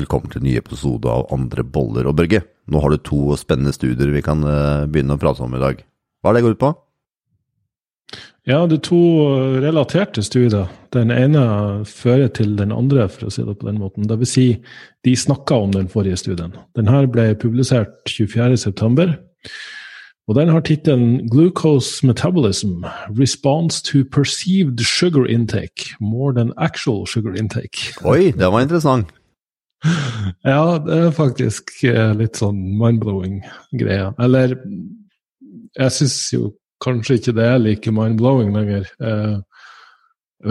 Velkommen til en ny episode av Andre boller. Og Børge, nå har du to spennende studier vi kan eh, begynne å prate om i dag. Hva er det går ut på? Ja, det er to relaterte studier. Den ene fører til den andre, for å si det på den måten. Vil si, de snakka om den forrige studien. Den her ble publisert 24.9. Og den har tittelen 'Glucose Metabolism Response to Perceived Sugar Intake More Than Actual Sugar Intake'. Oi, det var interessant. Ja, det er faktisk eh, litt sånn mind-blowing greie. Eller jeg syns jo kanskje ikke det er like mind-blowing lenger. Eh,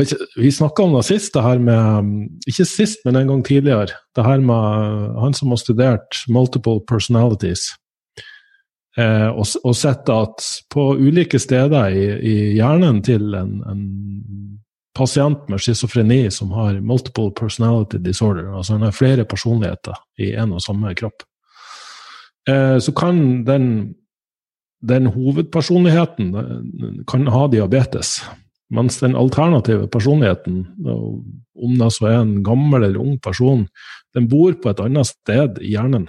ikke, vi snakka om det sist, det her med Ikke sist, men en gang tidligere. Det her med han som har studert multiple personalities. Eh, og, og sett at på ulike steder i, i hjernen til en, en pasient med schizofreni som har multiple personality disorder, altså han har flere personligheter i en og samme kropp, eh, så kan den, den hovedpersonligheten eh, kan ha diabetes. Mens den alternative personligheten, om det så er en gammel eller ung person, den bor på et annet sted i hjernen.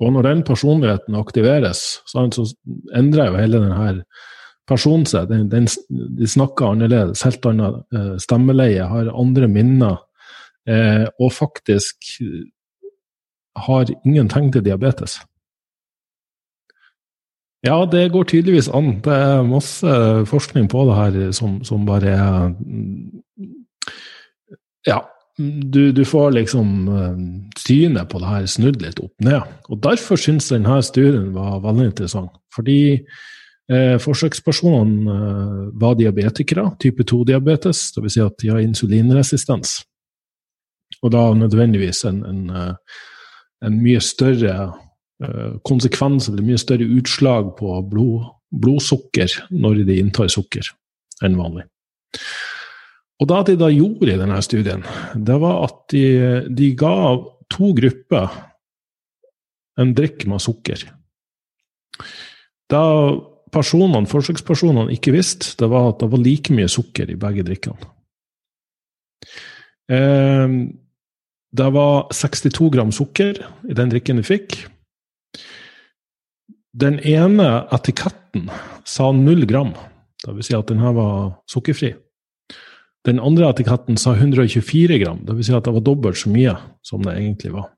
Og når den personligheten aktiveres, så endrer jo hele denne personen seg. Den, den, de snakker annerledes, helt annet eh, stemmeleie, har andre minner. Eh, og faktisk har ingen tegn til diabetes. Ja, det går tydeligvis an. Det er masse forskning på det her som, som bare er Ja. Du, du, får liksom eh, synet på det her snudd litt opp ned. Og Derfor syns denne studien var veldig interessant. Fordi Eh, forsøkspersonene eh, var diabetikere, type 2-diabetes, dvs. Si at de har insulinresistens. Og da nødvendigvis en, en, eh, en mye større eh, konsekvens, eller mye større utslag på blod, blodsukker når de inntar sukker, enn vanlig. Og det de da gjorde i denne studien, det var at de, de ga to grupper en drikk med sukker. Da personene, forsøkspersonene ikke visste, det var at det var like mye sukker i begge drikkene. Eh, det var 62 gram sukker i den drikken de fikk. Den ene etiketten sa null gram, dvs. Si at denne var sukkerfri. Den andre etiketten sa 124 gram, dvs. Si at det var dobbelt så mye som det egentlig var.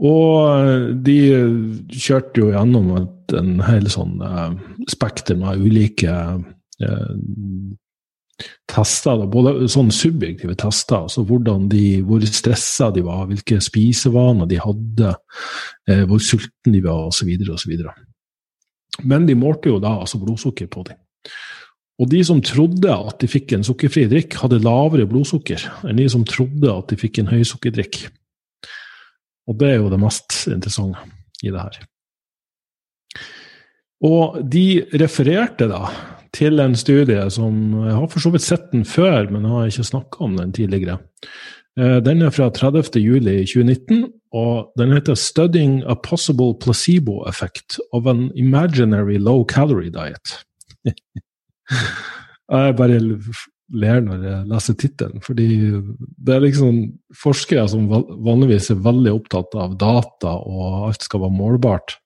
Og de kjørte jo gjennom et en hel sånn uh, spekter med ulike uh, tester. Både sånne subjektive tester, altså hvordan de, hvor stressa de var, hvilke spisevaner de hadde, uh, hvor sultne de var osv. osv. Men de målte jo da altså blodsukker på dem. Og de som trodde at de fikk en sukkerfri drikk, hadde lavere blodsukker enn de som trodde at de fikk en høysukkerdrikk. Og det er jo det mest interessante i det her. Og de refererte da til en studie som Jeg har for så vidt sett den før, men har ikke snakka om den tidligere. Eh, den er fra 30.07.2019, og den heter 'Studying a possible placebo effect of an imaginary low calorie diet'. jeg bare ler når jeg leser tittelen, fordi det er liksom forskere som vanligvis er veldig opptatt av data, og alt skal være målbart.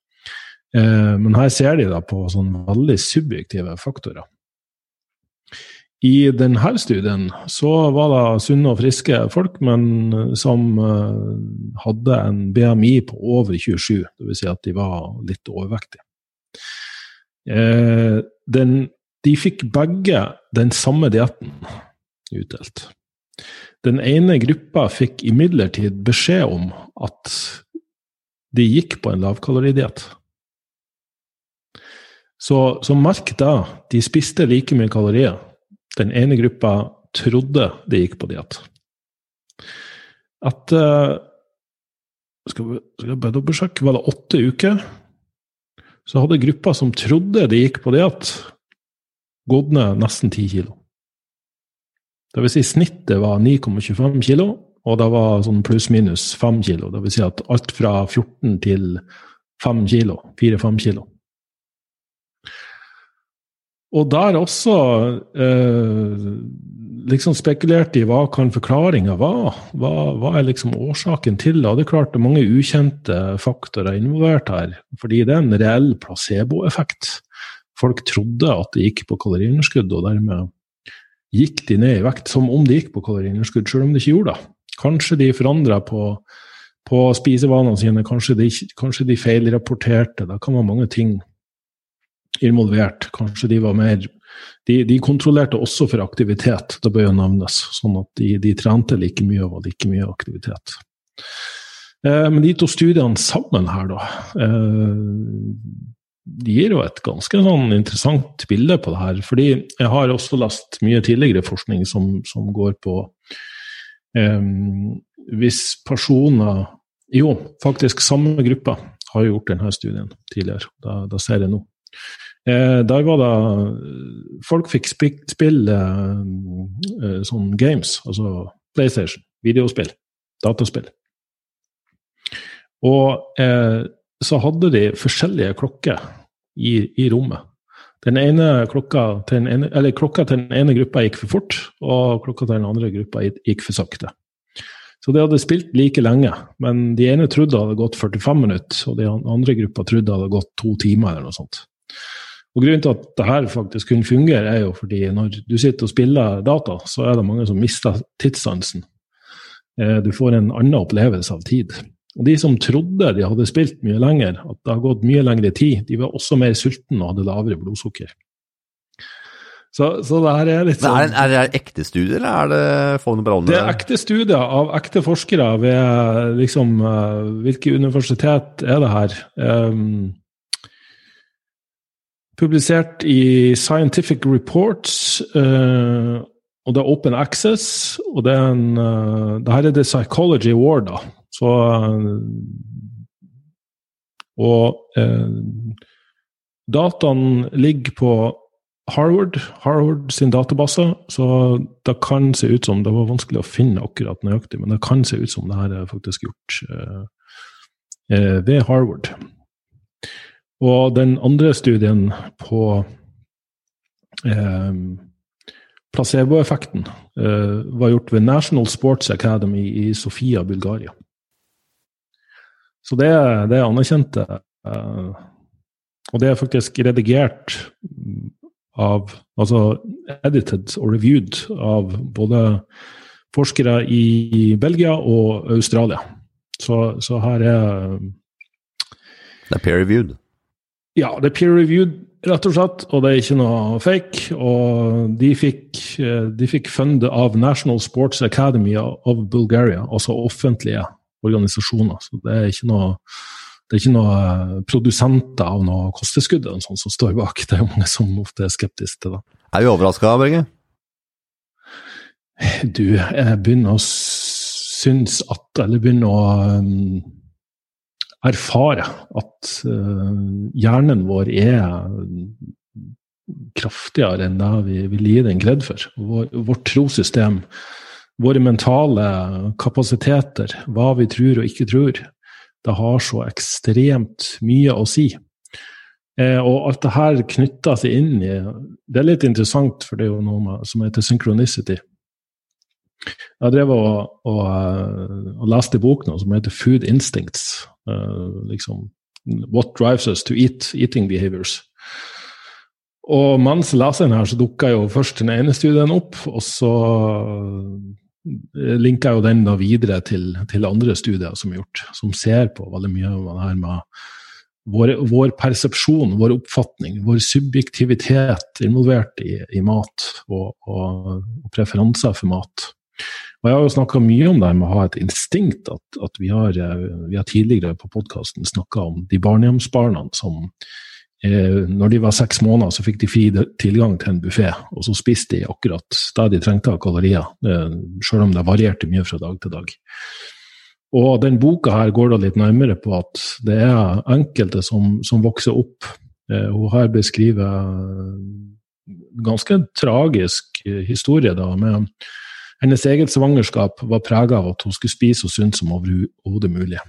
Eh, men her ser de da på sånne veldig subjektive faktorer. I denne studien så var det sunne og friske folk, men som eh, hadde en BMI på over 27, dvs. Si at de var litt overvektige. Eh, den de fikk begge den samme dietten utdelt. Den ene gruppa fikk imidlertid beskjed om at de gikk på en lavkaloridiett. Så, så merk da, de spiste like mye kalorier. Den ene gruppa trodde de gikk på diett. At uh, skal, jeg bare dobbeltsjekke, var det åtte uker? Så hadde gruppa som trodde de gikk på diett, gått ned nesten 10 kilo. Det vil si snittet var 9,25 kilo, og det var sånn pluss-minus 5 kilo. Det vil si at alt fra 14 til 5 kilo. 4-5 kilo. Og der også eh, liksom spekulerte i hva kan forklaringa var. Hva, hva, er liksom årsaken til det? Det er klart det er mange ukjente faktorer involvert her, fordi det er en reell placeboeffekt. Folk trodde at det gikk på kaloriunderskudd, og dermed gikk de ned i vekt som om det gikk på kaloriunderskudd, selv om de ikke gjorde det. Kanskje de forandra på, på spisevanene sine, kanskje de, kanskje de feilrapporterte. Det kan være mange ting involvert. Kanskje de var mer de, de, kontrollerte også for aktivitet, det bør jo nevnes. Sånn at de, de trente like mye og var like mye aktivitet. Eh, men de to studiene sammen her, da, eh, de gir jo et ganske sånn interessant bilde på det her. Fordi jeg har også lest mye tidligere forskning som, som går på eh, hvis personer Jo, faktisk samme gruppe har gjort denne studien tidligere. Da, da ser jeg nå. Eh, der var det Folk fikk spille eh, sånn games, altså PlayStation, videospill, dataspill. Og eh, så hadde de forskjellige klokker i, i rommet. Den ene klokka til den ene, eller klokka til den ene gruppa gikk for fort, og klokka til den andre gruppa gikk for sakte. Så de hadde spilt like lenge, men de ene trodde det hadde gått 45 minutter, og de andre gruppa trodde det hadde gått to timer eller noe sånt. Og Grunnen til at det her faktisk kunne fungere, er jo fordi når du sitter og spiller data, så er det mange som mister tidssansen. Eh, du får en annen opplevelse av tid. Og De som trodde de hadde spilt mye lenger, at det har gått mye lengre tid, de var også mer sultne og hadde lavere blodsukker. Så, så det her er litt sånn Er det, er det ekte studier, eller er det Fogne Braune? Det er ekte studier av ekte forskere ved liksom uh, Hvilke universitet er det her? Um, publisert i Scientific Reports. Uh, og det er open access, og det er en uh, det her er The Psychology Award, da. Så uh, Og dataen ligger på Harvard, Harvard sin database, så det kan se ut som Det var vanskelig å finne akkurat nøyaktig, men det kan se ut som det her er faktisk gjort ved Harvard. Og den andre studien på eh, placeboeffekten eh, var gjort ved National Sports Academy i Sofia, Bulgaria. Så det, det er anerkjente. Eh, og det er faktisk redigert av Altså edited og reviewed av både forskere i Belgia og Australia. Så, så her er Det er peer reviewed? Ja, det er peer-reviewed, rett og slett, og det er ikke noe fake. Og de fikk, eh, de fikk fundet av National Sports Academy of Bulgaria, altså offentlige organisasjoner. Så det er ikke noe, det er ikke noe eh, produsenter av noe kosteskudd sånn som står bak. Det er jo mange som ofte er skeptiske til det. Er vi overraska, Børge? Du, jeg begynner å synes at Eller begynner å um, erfare at uh, hjernen vår er kraftigere enn det vi vil gi den kred for. Vår, vårt trosystem, våre mentale kapasiteter, hva vi tror og ikke tror, det har så ekstremt mye å si. Eh, og alt det her knytter seg inn i Det er litt interessant, for det er jo noe som heter synchronicity. Jeg drev og, og, eh, og leste en bok nå som heter Food Instincts. Uh, liksom, What drives us to eat, eating behaviors. Og mens jeg leser den her, så dukka jo først den ene studien opp, og så eh, linka jo den da videre til, til, andre studier som er gjort, som ser på veldig mye av det her med vår, vår persepsjon, vår oppfatning, vår subjektivitet involvert i, i mat og, og, og preferanser for mat. Og Jeg har jo snakka mye om det med å ha et instinkt. At, at vi, har, eh, vi, har, tidligere på podkasten snakka om de barnehjemsbarna som eh, når de var seks måneder, så fikk de fri tilgang til en buffé. Og så spiste de akkurat det de trengte av kalorier, eh, selv om det varierte mye fra dag til dag. Og den boka her går da litt nærmere på at det er enkelte som, som vokser opp. Eh, hun her beskriver ganske tragisk historie da, med hennes eget svangerskap var prega av at hun skulle spise så sunt som overhodet mulig.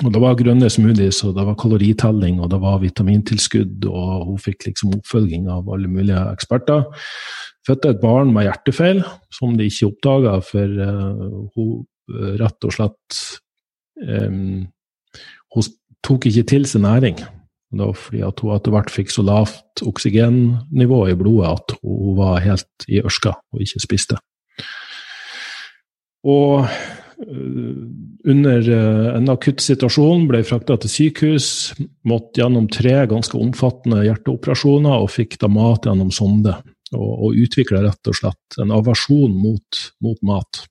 Og det var grønne smoothies, og det var kaloritelling, og det var vitamintilskudd, og hun fikk liksom oppfølging av alle mulige eksperter. Fødte et barn med hjertefeil, som de ikke oppdaga, for uh, hun uh, rett og slett um, Hun tok ikke til seg næring. Det var fordi at hun etter hvert fikk så lavt oksygennivå i blodet at hun var helt i ørska og ikke spiste. Og Eh, under eh, en akutt situasjon ble frakta til sykehus, måtte gjennom tre ganske omfattende hjerteoperasjoner og fikk da mat gjennom sonde. Og, og utvikla rett og slett en aversjon mot, mot, mat.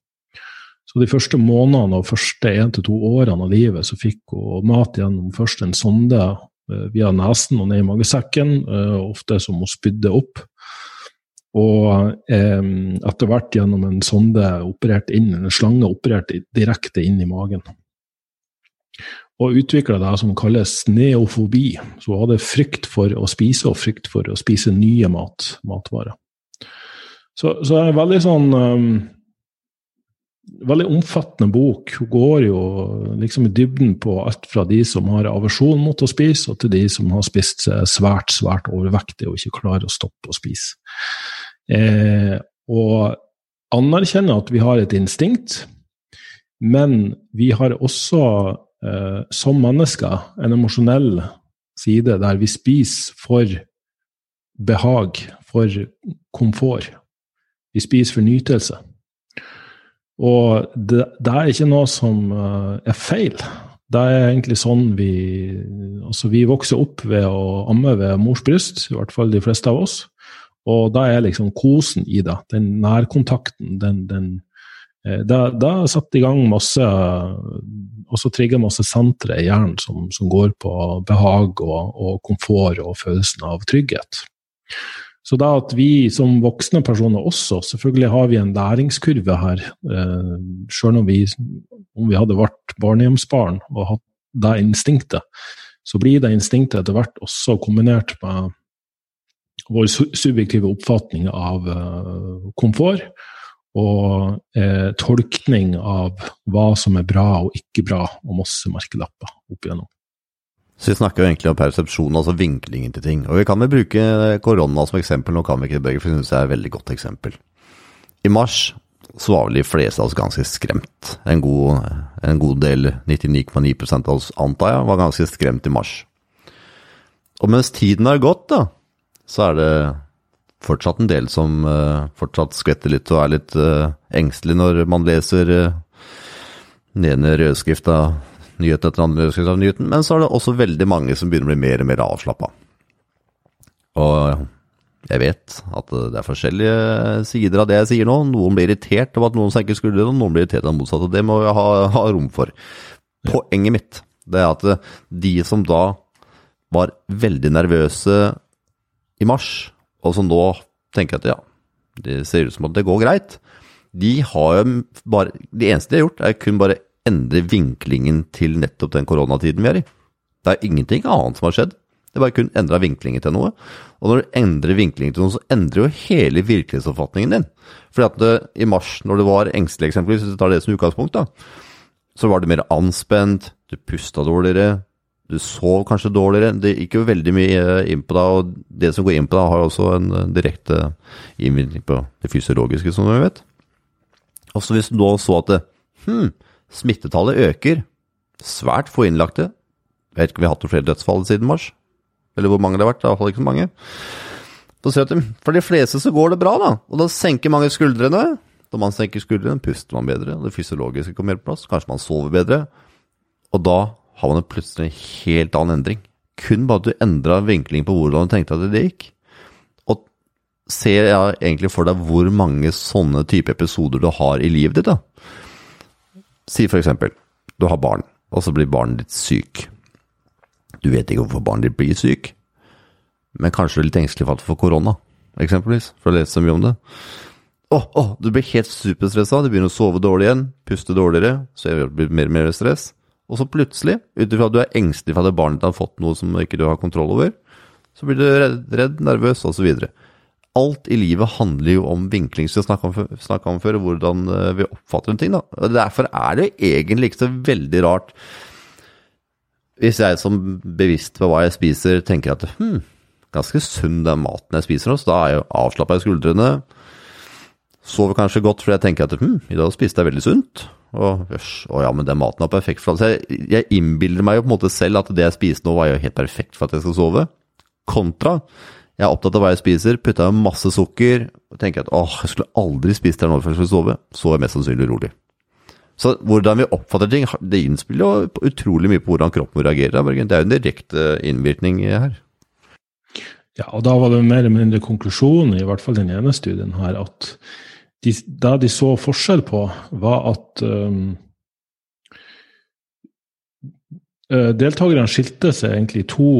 Så de første månedene og første én til to årene av livet så fikk hun mat gjennom først en sonde eh, via nesen og ned i magesekken, ofte som hun spydde opp. Og eh, etter hvert gjennom en sonde operert inn, en slange operert direkte inn i magen. Og utvikla det som kalles neofobi. Så hun hadde frykt for å spise og frykt for å spise nye mat, matvarer. Så, så det er en veldig sånn um, Veldig omfattende bok. Hun går jo liksom i dybden på alt fra de som har aversjon mot å spise, og til de som har spist seg svært, svært overvektig og ikke klarer å stoppe å spise. Eh, og anerkjenne at vi har et instinkt, men vi har også eh, som mennesker en emosjonell side der vi spiser for behag, for komfort. Vi spiser for nytelse. Og det, det, er ikke noe som uh, er feil. Det er egentlig sånn vi Altså, vi vokser opp ved å amme ved mors bryst, i hvert fall de fleste av oss. Og da er liksom kosen i det, den nærkontakten, den, den eh, da, da satt i gang masse Og så trigga masse sentre i hjernen som, som, går på behag og, og, komfort og følelsen av trygghet. Så da at vi som voksne personer også, selvfølgelig har vi en læringskurve her, eh, sjøl om, om vi hadde vært barnehjemsbarn og hatt det instinktet, så blir det instinktet etter hvert også kombinert med vår subjektive oppfatning av uh, komfort og eh, tolkning av hva som er bra og ikke bra, og masse merkelapper opp igjennom. Så Vi snakker jo egentlig om persepsjon, altså vinklingen til ting. Og Vi kan vel bruke korona som eksempel, nå kan vi ikke det for jeg synes det er et veldig godt eksempel. I mars så var vel de fleste av oss ganske skremt. En god, en god del, 99,9 av oss antar jeg, var ganske skremt i mars. Og mens tiden har gått, da, så er det fortsatt en del som uh, fortsatt skvetter litt og er litt uh, engstelig når man leser den ene rødskrifta nyheten etter andre rødskrift av nyheten, men så er det også veldig mange som begynner å bli mer og mer avslappa. Og jeg vet at det er forskjellige sider av det jeg sier nå. Noen blir irritert over at noen senker skuldrene, og noen blir irritert av det motsatte. Det må vi ha, ha rom for. Poenget mitt det er at de som da var veldig nervøse i mars, og som nå tenker jeg at ja, det ser ut som at det går greit. De har jo bare Det eneste de har gjort, er kun bare endre vinklingen til nettopp den koronatiden vi er i. Det er ingenting annet som har skjedd. Det er bare kun endra vinklingen til noe. Og når du endrer vinklingen til noe, så endrer jo hele virkelighetsoppfatningen din. Fordi at det, i mars, når du var engstelig eksempelvis, hvis du tar det som utgangspunkt, da, så var du mer anspent, du pusta dårligere, du sov kanskje dårligere. Det gikk jo veldig mye inn på deg, og det som går inn på deg, har også en direkte innvirkning på det fysiologiske, som du vet. Og så hvis du nå så at det, hm, smittetallet øker, svært få innlagte, jeg vet ikke om vi har hatt flere dødsfall siden mars, eller hvor mange det har vært, det er iallfall ikke så mange. Da ser du at for de fleste så går det bra, da, og da senker mange skuldrene. Når man senker skuldrene, puster man bedre, det fysiologiske kommer mer på plass, kanskje man sover bedre. Og da har man plutselig en helt annen endring. Kun bare at du endra vinkling på hvordan du tenkte at det gikk. Og ser jeg egentlig for deg hvor mange sånne type episoder du har i livet ditt. da. Si for eksempel, du har barn, og så blir barnet ditt syk. Du vet ikke hvorfor barnet ditt blir syk, men kanskje du er litt engstelig for at du får korona, eksempelvis, for å lese så mye om det. Åh, oh, oh, du blir helt superstressa, du begynner å sove dårlig igjen, puste dårligere, så det blir mer og mer stress. Og så plutselig, ut ifra at du er engstelig for at barnet har fått noe som ikke du har kontroll over, så blir du redd, redd nervøs osv. Alt i livet handler jo om vinkling, som vi snakka om, før, hvordan eh, vi oppfatter en ting. da. Derfor er det egentlig ikke så veldig rart hvis jeg som bevisst på hva jeg spiser, tenker at hm, ganske sunn den maten jeg spiser hos, da er jeg avslappa i skuldrene. Sover kanskje godt fordi jeg tenker at hm, i dag spiste jeg veldig sunt. Og å ja, men den maten er perfekt for alle. Jeg, jeg innbiller meg jo på en måte selv at det jeg spiser nå, var jo helt perfekt for at jeg skal sove. Kontra jeg er opptatt av hva jeg spiser, putter i masse sukker og tenker at åh, jeg skulle aldri spist det nå før jeg skulle sove. Så er jeg mest sannsynlig urolig. Så hvordan vi oppfatter ting, det innspiller jo utrolig mye på hvordan kroppen reagerer. Det er jo en direkte innvirkning her. Ja, og da var det mer eller mindre konklusjonen, i hvert fall den ene studien her, at de, det de så forskjell på, var at um, deltakerne skilte seg egentlig i to,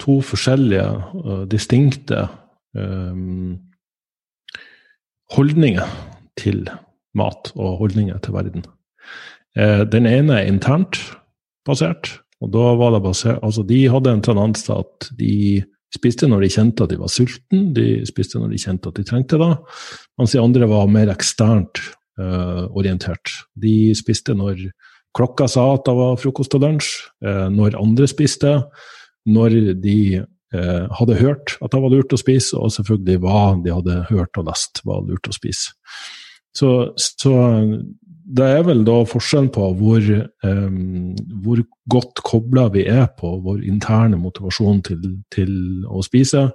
to forskjellige, uh, distinkte um, holdninger til mat og holdninger til verden. Uh, den ene er internt basert, og da var det basert Altså, de hadde en tendens til at de spiste når de kjente at de var sultne, de spiste når de kjente at de trengte det, mens de andre var mer eksternt eh, orientert. De spiste når klokka sa at det var frokost og lunsj, eh, når andre spiste, når de eh, hadde hørt at det var lurt å spise, og selvfølgelig hva de hadde hørt og lest var lurt å spise. Så, så det er vel da forskjellen på hvor, um, hvor godt kobla vi er på vår interne motivasjon til, til, å spise,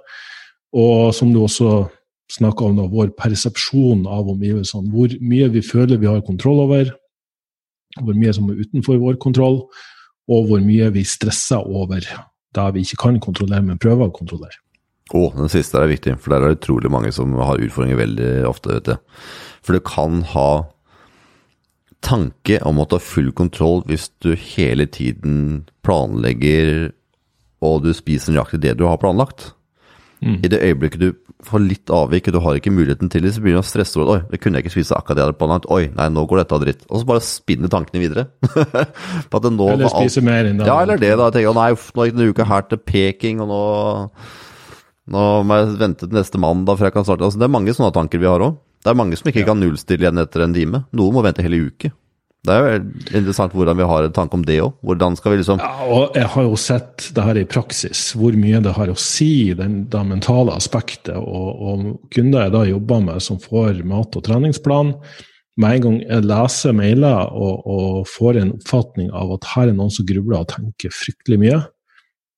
og som du også snakka om, da, vår persepsjon av omgivelsene. Hvor mye vi føler vi har kontroll over, hvor mye som er utenfor vår kontroll, og hvor mye vi stresser over det vi ikke kan kontrollere, men prøver å kontrollere. Å, den siste er viktig, for der er det utrolig mange som har utfordringer veldig ofte. vet du. For det kan ha tanke om å ta full kontroll hvis du hele tiden planlegger og du spiser nøyaktig det du har planlagt. Mm. I det øyeblikket du får litt avvik og du har ikke muligheten til det, så begynner du å stresse over Oi, det kunne jeg ikke spise akkurat det jeg hadde planlagt. Oi, nei, nå går dette av dritt. Og så bare spinner tankene videre. eller spise mer enn det. Ja, eller det. da. Jeg tenker, nei, uff, nå gikk denne uka her til Peking, og nå, nå må jeg vente til neste mandag før jeg kan starte. Altså, det er mange sånne tanker vi har òg. Det er mange som ikke ja. kan nullstille igjen etter en time. Noen må vente hele uke. Det er jo interessant hvordan vi har en tanke om det òg. Hvordan skal vi liksom Ja, og Jeg har jo sett det her i praksis, hvor mye det har å si, den, det mentale aspektet. Og, og kunder jeg da jobber med som får mat- og treningsplan, med en gang jeg leser mailer og, og får en oppfatning av at her er noen som grubler og tenker fryktelig mye,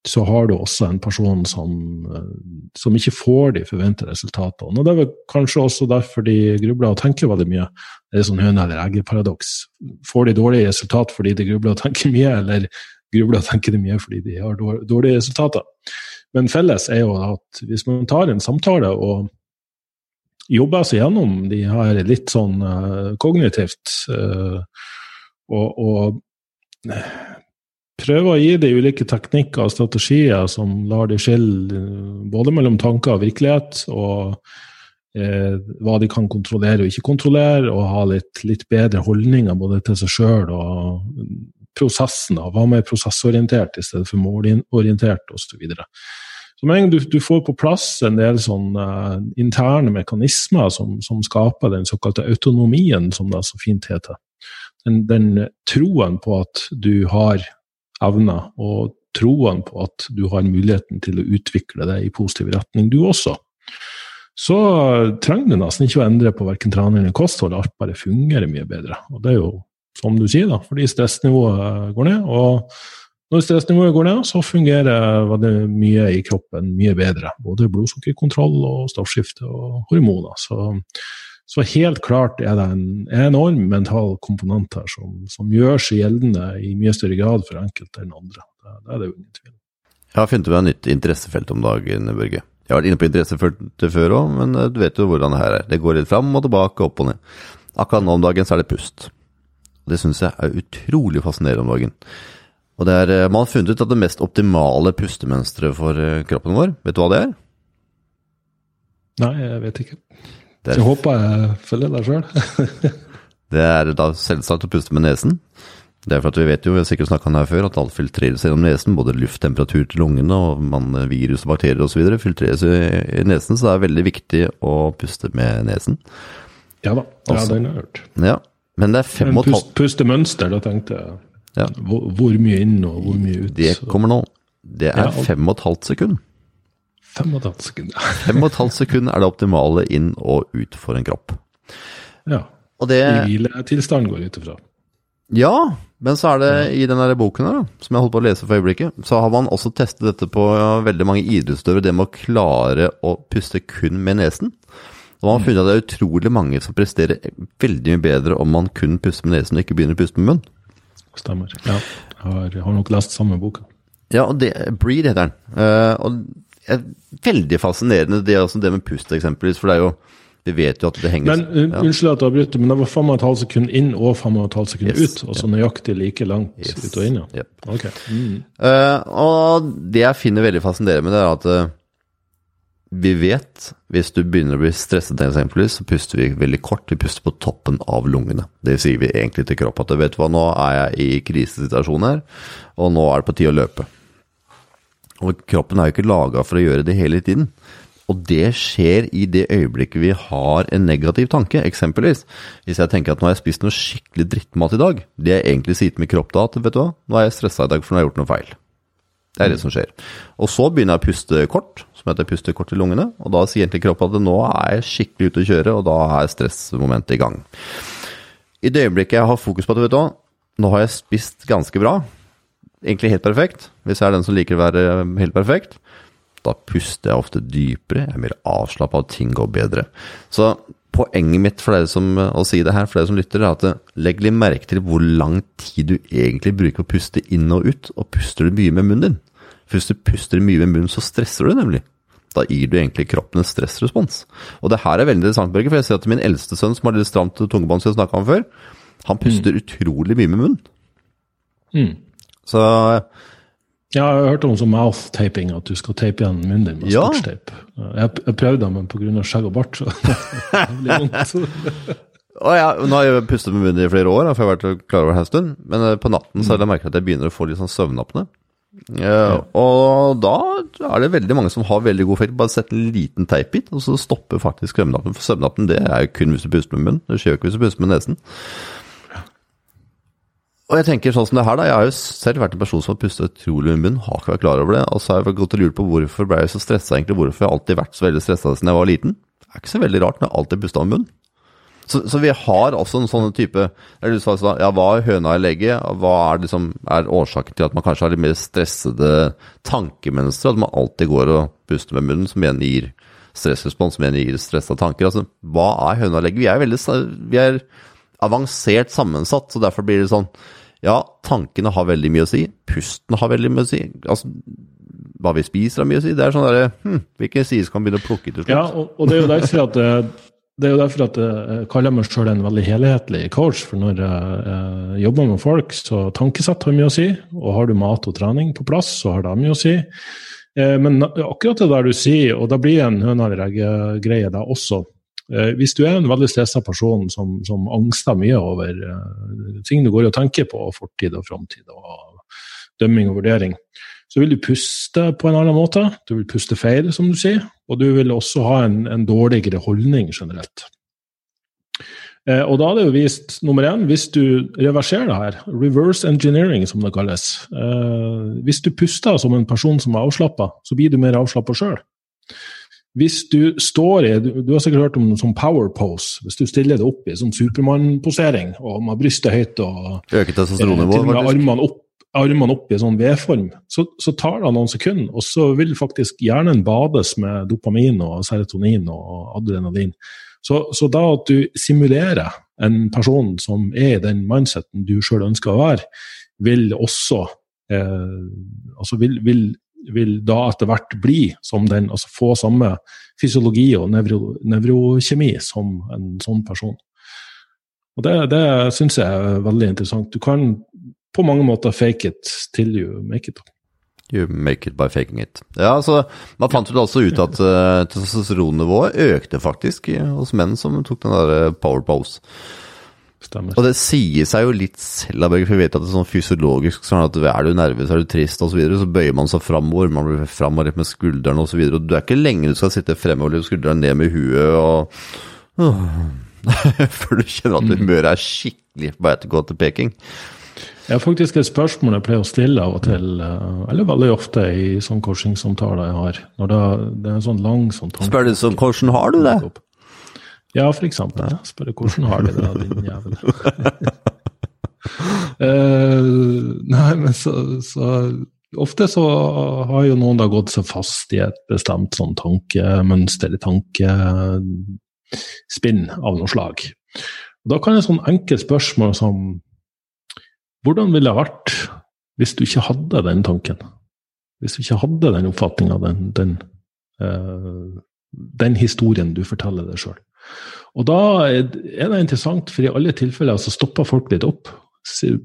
så har du også en person som, eh, som ikke får de forventede resultatene. Og Det er kanskje også derfor de grubler og tenker veldig mye. Det er sånn høne- eller egge-paradoks. Får de dårlige resultat fordi de grubler og tenker mye, eller grubler og tenker de mye fordi de har dårlige resultater? Men felles er jo at hvis man tar en samtale og jobber seg gjennom de her litt sånn uh, kognitivt uh, og, og prøve å gi de ulike teknikker og strategier som lar de skille både mellom tanker og virkelighet, og eh, hva de kan kontrollere og ikke kontrollere, og ha litt, litt bedre holdninger både til seg sjøl og prosessen. Da. Hva med prosessorientert i stedet for målorientert osv. Så, med en du, får på plass en del sånne uh, interne mekanismer som, som, skaper den såkalte autonomien, som det så fint heter, den, den troen på at du har evner, og troen på at du har muligheten til å utvikle det i positiv retning, du også. Så trenger du nesten ikke å endre på verken trening eller kosthold, alt bare fungerer mye bedre. Og det er jo som du sier, da, fordi stressnivået går ned. og når stressnivået går ned, så fungerer det mye i kroppen mye bedre. Både blodsukkerkontroll og stoffskifte og hormoner. Så så helt klart er det en enorm mental komponent her som, som gjør seg gjeldende i mye større grad for enkelte enn andre. Det, det er det jo ingen tvil om. Jeg har funnet meg et nytt interessefelt om dagen, Børge. Jeg har vært inne på interessefeltet før òg, men du vet jo hvordan det her er. Det går litt fram og tilbake, opp og ned. Akkurat nå om dagen så er det pust. Det syns jeg er utrolig fascinerende om dagen. Og det er, Man har funnet ut at det mest optimale pustemønsteret for eh, kroppen vår, vet du hva det er? Nei, jeg vet ikke. Er, så jeg håper jeg følger deg sjøl. det er da selvsagt å puste med nesen. Det er for at vi vet jo, vi har sikkert snakka om det her før, at alt filtreres gjennom nesen. Både lufttemperatur til lungene og man, virus og bakterier osv. filtreres i nesen, så det er veldig viktig å puste med nesen. Ja da, ja, den har jeg hørt. Ja, men det er fem og pust, Pustemønster, da tenkte jeg Ja. Hvor, hvor mye inn og hvor mye ut. Det kommer nå. Det er Ja, fem og et halvt sekund. Fem og et halvt sekund. Fem og et halvt sekund er det optimale inn og ut for en kropp. Ja. Og det I hviletilstand går jeg ut ifra. Ja, men så er det i den der boken her, som jeg holdt på å lese for øyeblikket, så har man også testet dette på veldig mange idrettsutøvere, det med å klare å puste kun med nesen. Og man har funnet at det er utrolig mange som presterer veldig mye bedre om man kun puster med nesen og ikke begynner å puste med munn. Stemmer. Ja. Jeg har, jeg har nok lest samme boka. Ja, og det, Breed heter den. Uh, og er veldig fascinerende det, altså det med pust, eksempelvis, for det er jo Vi vet jo at det henger Men ja. Unnskyld at jeg avbryter, men det var fem og et halvt sekund inn og fem og et halvt sekund Yes, ut. Altså nøyaktig like langt Yes. ut og inn. Ja. Yep. Ok. Mm. Uh, og det jeg finner veldig fascinerende med det, er at uh, vi vet hvis du begynner å bli stresset, eksempelvis, så puster vi veldig kort. Vi puster på toppen av lungene. Det sier vi egentlig til kroppen at vet du hva, nå er jeg i krisesituasjon her, og nå er det på tide å løpe. Og kroppen er jo ikke laga for å gjøre det hele tiden. Og det skjer i det øyeblikket vi har en negativ tanke. Eksempelvis, hvis jeg tenker at nå har jeg spist noe skikkelig drittmat i dag, det jeg egentlig sier til min kropp da, at vet du hva, nå er jeg stressa i dag for nå har jeg gjort noe feil. Det er det som skjer. Og så begynner jeg å puste kort, som heter puste kort i lungene, og da sier egentlig kroppen at nå er jeg skikkelig ute å kjøre, og da er stressmomentet i gang. I det øyeblikket jeg har fokus på at vet du hva, nå har jeg spist ganske bra, egentlig helt perfekt, hvis jeg er den som liker å være helt perfekt, da puster jeg ofte dypere, jeg er mer avslappa, og ting går bedre. Så poenget mitt for dere som, å si det her, for dere som lytter, er at eh, legg litt merke til hvor lang tid du egentlig bruker å puste inn og ut, og puster du mye med munnen din. For hvis du puster mye med munnen, så stresser du nemlig. Da gir du egentlig kroppen en stressrespons. Og det her er veldig interessant, Børge, for jeg ser at min eldste sønn, som har litt stramt tungebånd, som jeg snakka om før, han puster utrolig mye med munnen. Mm. Så Ja, jeg har hørt om sånn mouth-taping, at du skal tape igjen munnen din med Ja. scotch-tape. Jeg, jeg prøvde, men pga. skjegg og bart, så det blir vondt. Og ja, nå har jeg pustet med munnen i flere år, for jeg har vært klar over det en stund. Men eh, på natten så har jeg merket at jeg begynner å få litt sånn søvnapne. Ja, og da er det veldig mange som har veldig god effekt. Bare sett en liten teip i og så stopper faktisk søvnapnen. For søvnapnen det er jo kun hvis du puster med munnen. Det skjer jo ikke hvis du puster med nesen. Og jeg tenker sånn som det her da, Jeg har jo selv vært en person som har pustet utrolig med munnen. Har ikke vært klar over det. Og så har jeg gått og lurt på hvorfor ble jeg så stressa egentlig. Hvorfor jeg alltid vært så veldig stressa siden jeg var liten. Det er ikke så veldig rart når jeg alltid pusta med munnen. Så, så vi har også en sånn type eller du sa ja, Hva er høna i legget? Hva er, liksom, er årsaken til at man kanskje har litt mer stressede tankemønstre? At man alltid går og puster med munnen, som igjen gir stressrespons, som igjen gir stressa tanker. Altså, Hva er høna i legget? Vi er veldig vi er avansert sammensatt, så derfor blir det sånn Ja, tankene har veldig mye å si. Pusten har veldig mye å si. Altså, hva vi spiser har mye å si. Det er sånn derre hm, Hvilken side skal man begynne å plukke til slutt? Ja, og, og det er jo derfor at det, det er jo derfor at jeg kaller meg sjøl en veldig helhetlig coach. For når jeg, jeg jobber med folk, så tankesett har mye å si. Og har du mat og trening på plass, så har det mye å si. Eh, Men akkurat det der du sier, og da blir en høna eller egg-greie, da også. Eh, Hvis du er en veldig stressa person som, som angster mye over eh, ting du går og tenker på, fortid og framtid, og dømming og vurdering, så vil du puste på en annen måte. Du vil puste feil, som du sier, og du vil også ha en, en dårligere holdning generelt. Eh, og da er det jo vist, nummer én, hvis du reverserer det her, reverse engineering som det kalles Hvis du puster som en person som er avslappa, så blir du mer avslappa sjøl. Hvis du står i du, du har sikkert hørt om sånn power pose. Hvis du stiller deg opp i sånn Supermann-posering og med brystet høyt og Øker Eh, testosteronnivået, faktisk. armene opp, armene opp i sånn V-form, så, så tar det noen sekunder, og så vil faktisk hjernen bades med dopamin og serotonin og adrenalin. Så, så da at du simulerer en person som er i den mindseten du sjøl ønsker å være, vil også eh, altså vil, vil, vil da etter hvert bli som den, altså få samme fysiologi og nevro, nevrokjemi som en sånn person. Og Det, det syns jeg er veldig interessant. Du kan på mange måter fake it till you make it. You make it by faking it. Ja, så Man fant vel også ut at uh, testosteronnivået økte faktisk hos menn som tok den der eh, power pose. Stemmer. Og det sier seg jo litt selv, for vi vet at det er sånn fysiologisk sånn at er du nervøs, er du trist osv., så, videre, så bøyer man seg framover. Man blir framover med skuldrene osv. Og, så og du er ikke lenge du skal sitte fremover med skuldrene ned med huet og øh, Før du kjenner at humøret er skikkelig på vei til å gå til peking. Det er faktisk et spørsmål jeg pleier å stille av og til, eh, eller veldig ofte i sånn coachingsamtaler jeg har. Når det er en sånn lang sånn tanke. Spør du sånn, hvordan har du det? Ja, for eksempel. Spørre hvordan har de det, din jævel. uh, nei, men så, så, Ofte så har jo noen da gått seg fast i et bestemt sånn tankemønster, tankespinn av noe slag. Da kan et sånn enkelt spørsmål som Hvordan ville det vært hvis du ikke hadde den tanken? Hvis du ikke hadde den oppfatninga, den, den, uh, den, historien du forteller deg sjøl? Og da er det interessant, for i alle tilfeller så stopper folk litt opp.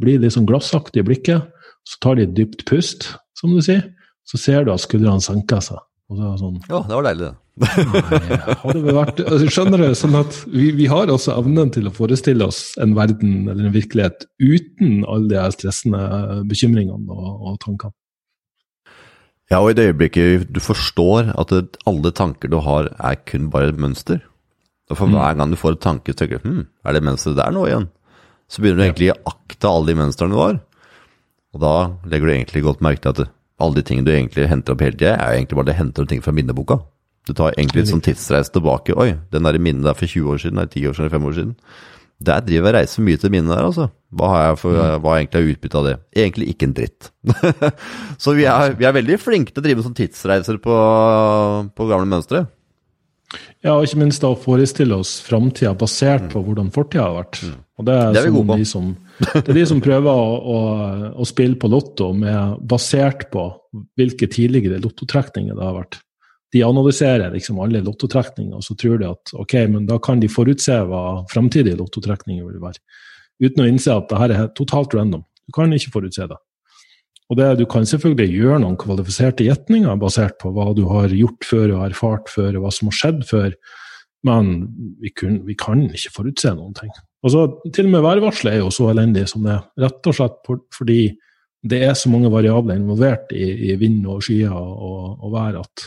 Blir litt sånn glassaktig i blikket. Så tar de et dypt pust, som du sier. Så ser du at skuldrene senker seg. Det sånn Ja, det var deilig, det. Nei, vi vært, altså, skjønner du, sånn at vi, vi, har også evnen til å forestille oss en verden eller en virkelighet uten alle de stressende bekymringene og, og tankene. Ja, og i det øyeblikket du forstår at alle tanker du har er kun bare et mønster, og for hver gang du får en tanke, tenker du hm, er det mønsteret der nå igjen? Så begynner du egentlig å akte alle de mønstrene du har. Og da legger du egentlig godt merke til at alle de tingene du egentlig henter opp hele tida, er egentlig bare det henter opp ting fra minneboka. Du tar egentlig litt sånn tidsreis tilbake. Oi, den der minnet der for 20 år siden, nei, 10 år siden, eller 5 år siden. Der driver jeg reiser mye til minnet der, altså. Hva har jeg for, mm. hva egentlig er utbytte av det? Egentlig ikke en dritt. så vi er, vi er, veldig flinke til å drive med sånn tidsreiser på, på gamle mønstre. Ja, og ikke minst da forestille oss framtida basert på hvordan fortida har vært. Mm. Og det er, det, er de som, det er de som prøver å, å, å, spille på lotto med, basert på hvilke tidligere lottotrekninger det har vært. De analyserer liksom alle lottotrekninger, og så tror de at ok, men da kan de forutse hva framtidige lottotrekninger vil være. Uten å innse at dette er totalt random. Du kan ikke forutse det. Og det, Du kan selvfølgelig gjøre noen kvalifiserte gjetninger basert på hva du har gjort før og erfart før, og hva som har skjedd før, men vi, kun, vi kan ikke forutse noen ting. Altså, Til og med værvarselet er jo så elendig som det er, rett og slett fordi det er så mange variabler involvert i, i vind og skyer og, og, vær at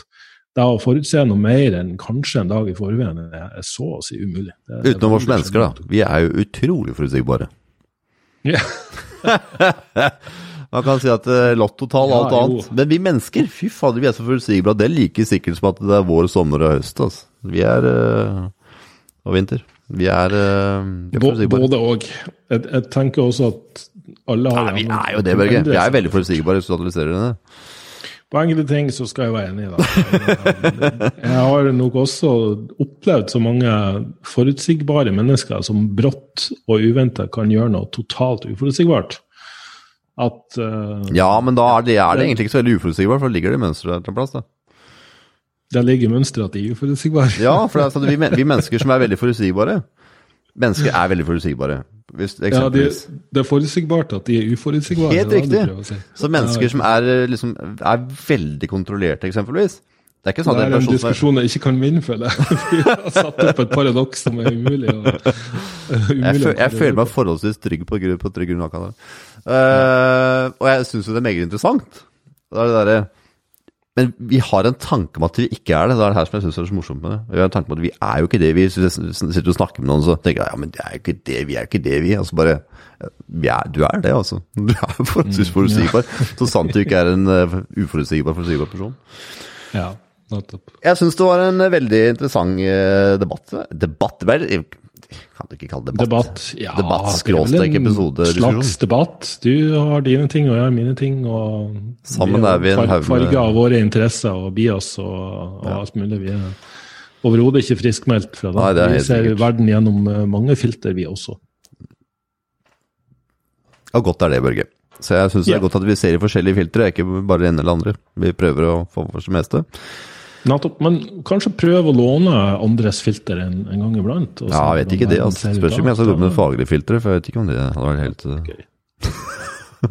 det å forutse noe mer enn kanskje en dag i forveien er så å si umulig. Utenom oss mennesker, da. Vi er jo utrolig forutsigbare. Ja. Man kan si at uh, lottotall og alt ja, annet. Men vi mennesker, fy fader, vi er så forutsigbare. Det er like sikkert som at det er vår, sommer og høst. Altså. Vi er uh, Og vinter. Vi er, uh, vi er forutsigbare. Både og. Jeg, jeg, tenker også at alle har Nei, Vi er jo det, Børge. Vi er veldig forutsigbare hvis du analyserer det. På enkelte ting så skal jeg være enig i det. Jeg har nok også opplevd så mange forutsigbare mennesker som brått og uventa kan gjøre noe totalt uforutsigbart at uh, Ja, men da er det, er det, egentlig ikke så veldig uforutsigbart, for da ligger det mønsteret et plass, da. Der ligger mønsteret at de er uforutsigbare. ja, for det er sånn, vi, vi, mennesker som er veldig forutsigbare Mennesker er veldig forutsigbare. Hvis, ja, de, det er forutsigbart at de er uforutsigbare. Helt riktig. Si. Så mennesker ja. som er, liksom, er veldig kontrollerte, eksempelvis, det er ikke sånn det er en, en diskusjon jeg ikke kan vinne, føler jeg. Vi har satt opp et paradoks som er umulig å Jeg, føl, jeg føler meg forholdsvis trygg på, på trygg grunn av der. Uh, og jeg syns jo det er meget interessant. Det er det der, men vi har en tanke om at vi ikke er det. Det er det her som jeg syns er så morsomt med det. Vi har en tanke om at vi er jo ikke det. Vi sitter og snakker med noen, så tenker jeg ja, men det er jo ikke det, vi er jo ikke det, vi. Altså bare er, Du er det, altså. Du er forholdsvis forutsigbar. Så sant du ikke er en uh, uforutsigbar, forutsigbar person. Ja. Nettopp. Jeg syns det var en veldig interessant uh, debatt. Debatt vel, kan du ikke kalle det debatt? Debatt, ja. Debatt, skråstrek episode. Slags debatt. Du har dine ting, og jeg har mine ting. og Sammen er vi en haug med Farger av våre interesser og bias og, og ja. alt mulig. Vi er overhodet ikke friskmeldt fra det. Nei, det vi ser sikkert. verden gjennom eh, mange filter, vi også. Ja, godt er det, Børge. Så jeg syns det er godt at vi ser i forskjellige filtre, ikke bare det ene eller andre. Vi prøver å få for det meste. Nettopp. Men kanskje prøve å låne andres filter en, en gang iblant? Ja, jeg vet ikke det. altså. Spørs om jeg skal gå med faglige filtre, for jeg vet ikke om det hadde vært helt okay.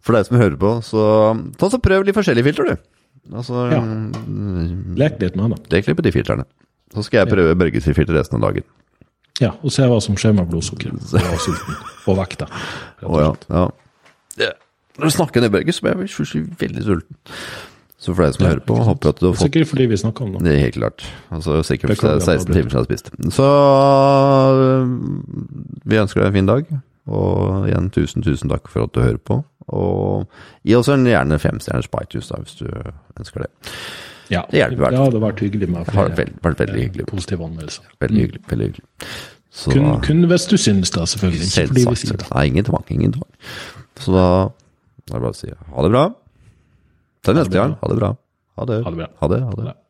For deg som hører på, så ta så prøv litt forskjellige filtre, du. Altså, ja. Mm, Lek litt med det. Lek litt med de filtrene. Så skal jeg prøve Børges filter resten av dagen. Ja, og se hva som skjer med blodsukkeret og sulten. Og vekta. Oh, ja, ja. Når du snakker ned Børge, så blir jeg plutselig veldig sulten. Så for deg som ja, hører på, håper jeg at du har fått Sikkert fordi vi snakker om det. Det er helt klart. Altså sikkert det er 16 timer siden jeg har spist. Så vi ønsker deg en fin dag. Og igjen, tusen, tusen takk for at du hører på. Og gi oss en gjerne femstjerners på iTunes da, hvis du ønsker det. Ja, Det hjelper det hadde vært hyggelig med Det har flere vært vært veldig hyggelig. positive anmeldelser. Veldig hyggelig. veldig hyggelig. Så Kun, kun hvis du synes det, selvfølgelig. Ikke fordi vi sier det. Nei, ingen tvang. Ingen tvang. Så da er det bare å si ha det bra. Til neste gang. Ha det bra. Ha det. Ha det bra. Ha det. Ha det. Ha det.